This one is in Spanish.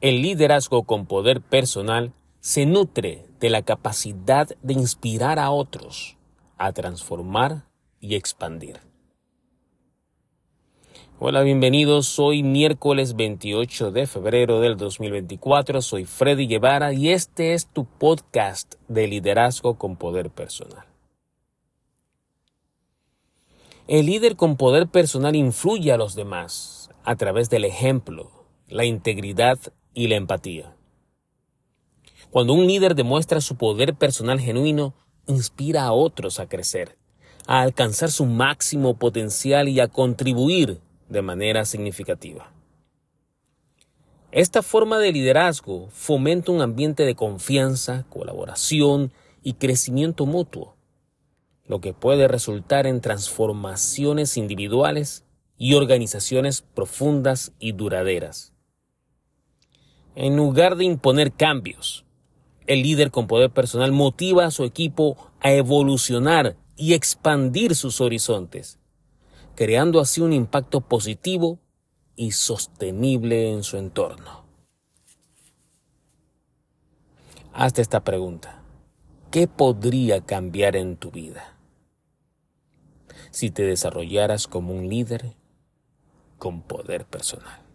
El liderazgo con poder personal se nutre de la capacidad de inspirar a otros a transformar y expandir. Hola, bienvenidos. Hoy miércoles 28 de febrero del 2024. Soy Freddy Guevara y este es tu podcast de liderazgo con poder personal. El líder con poder personal influye a los demás a través del ejemplo, la integridad y la empatía. Cuando un líder demuestra su poder personal genuino, inspira a otros a crecer, a alcanzar su máximo potencial y a contribuir de manera significativa. Esta forma de liderazgo fomenta un ambiente de confianza, colaboración y crecimiento mutuo, lo que puede resultar en transformaciones individuales y organizaciones profundas y duraderas. En lugar de imponer cambios, el líder con poder personal motiva a su equipo a evolucionar y expandir sus horizontes, creando así un impacto positivo y sostenible en su entorno. Hazte esta pregunta. ¿Qué podría cambiar en tu vida si te desarrollaras como un líder con poder personal?